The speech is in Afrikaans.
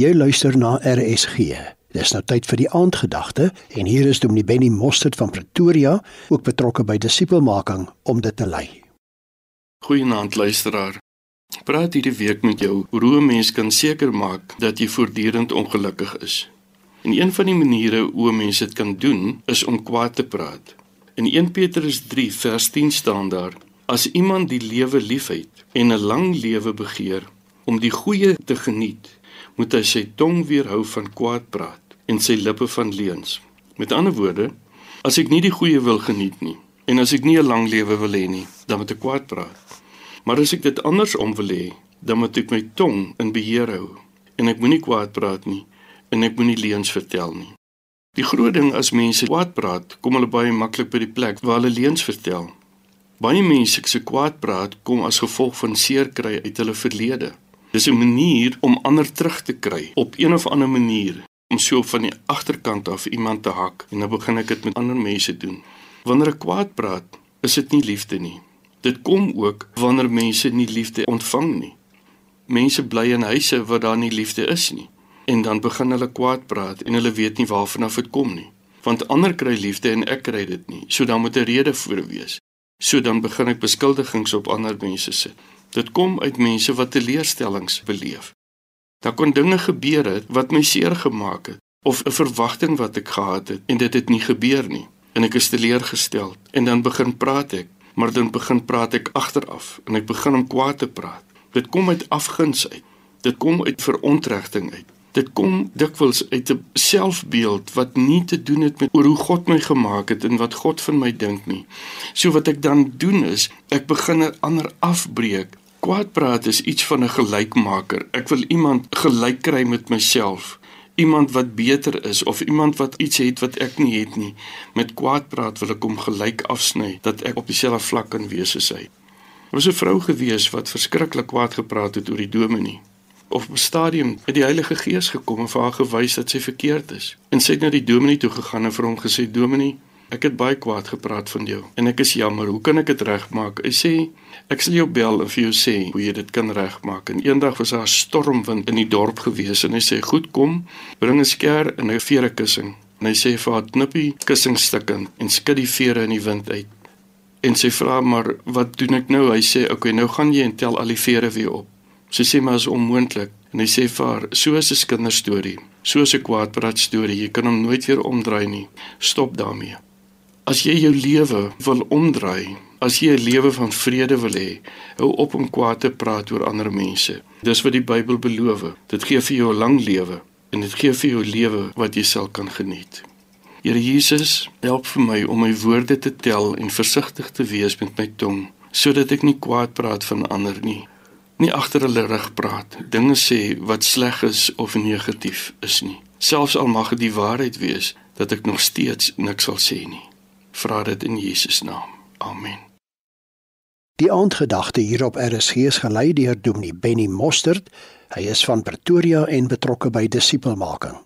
Jy luister na RSG. Dis nou tyd vir die aandgedagte en hier is Dominee Benny Mostert van Pretoria, ook betrokke by disipelmaking om dit te lei. Goeienaand luisteraar. Ek praat hierdie week met jou hoe 'n mens kan seker maak dat jy voortdurend ongelukkig is. En een van die maniere hoe 'n mens dit kan doen, is om kwaad te praat. In 1 Petrus 3 vers 10 staan daar: As iemand die lewe liefhet en 'n lang lewe begeer om die goeie te geniet, moet hy sy tong weerhou van kwaad praat en sy lippe van leuns. Met ander woorde, as ek nie die goeie wil geniet nie en as ek nie 'n lang lewe wil hê nie, dan moet ek kwaad praat. Maar as ek dit andersom wil hê, dan moet ek my tong in beheer hou en ek moenie kwaad praat nie en ek moenie leuns vertel nie. Die groot ding as mense kwaad praat, kom hulle baie maklik by die plek waar hulle leuns vertel. Baie mense se kwaad praat kom as gevolg van seer kry uit hulle verlede. Dis 'n manier om ander terug te kry op een of ander manier om so van die agterkant af iemand te hak en dan begin ek dit met ander mense doen. Wanneer ek kwaad praat, is dit nie liefde nie. Dit kom ook wanneer mense nie liefde ontvang nie. Mense bly in huise waar daar nie liefde is nie en dan begin hulle kwaad praat en hulle weet nie waarvan af dit kom nie. Want ander kry liefde en ek kry dit nie. So dan moet 'n rede voor wees. So dan begin ek beskuldigings op ander mense sit. Dit kom uit mense wat teleurstellings beleef. Daar kon dinge gebeur het wat my seer gemaak het of 'n verwagting wat ek gehad het en dit het nie gebeur nie en ek is teleurgestel en dan begin praat ek, maar dan begin praat ek agteraf en ek begin om kwaad te praat. Dit kom uit afguns uit. Dit kom uit verontregting uit. Dit kom dikwels uit 'n selfbeeld wat nie te doen het met oor hoe God my gemaak het en wat God van my dink nie. So wat ek dan doen is, ek begin 'n ander afbreek. Kwaad praat is iets van 'n gelykmaker. Ek wil iemand gelyk kry met myself. Iemand wat beter is of iemand wat iets het wat ek nie het nie. Met kwaad praat wil ek hom gelyk afsny dat ek op dieselfde vlak kan wees as hy. Er was 'n vrou gewees wat verskriklik kwaad gepraat het oor die dominee op 'n stadium het die Heilige Gees gekom en vir haar gewys dat sy verkeerd is. En sy het na die dominee toe gegaan en vir hom gesê: "Dominee, ek het baie kwaad gepraat van jou en ek is jammer. Hoe kan ek dit regmaak?" Hy sê: "Ek sal jou bel en vir jou sê hoe jy dit kan regmaak." En eendag was daar 'n stormwind in die dorp gewees en hy sê: "Goed, kom, bring 'n skêr en 'n vere kussing." En hy sê vir haar: "Knippie kussingstukke en skud die vere in die wind uit." En sy vra maar, "Wat doen ek nou?" Hy sê: "Oké, okay, nou gaan jy en tel al die vere weer op." Sy sê maar is onmoontlik en hy sê vir haar so is 'n kinderstorie, so 'n kwaadpraat storie, jy kan hom nooit weer omdraai nie. Stop daarmee. As jy jou lewe wil omdraai, as jy 'n lewe van vrede wil hê, hou op om kwaad te praat oor ander mense. Dis wat die Bybel beloof. Dit gee vir jou 'n lang lewe en dit gee vir jou lewe wat jy sal kan geniet. Here Jesus, help vir my om my woorde te tel en versigtig te wees met my tong, sodat ek nie kwaad praat van ander nie nie agter hulle rug praat, dinge sê wat sleg is of negatief is nie. Selfs al mag dit die waarheid wees dat ek nog steeds niks sal sê nie. Vra dit in Jesus naam. Amen. Die aandgedagte hier op RSG is gelei deur Dominee Benny Mostert. Hy is van Pretoria en betrokke by disipelmaking.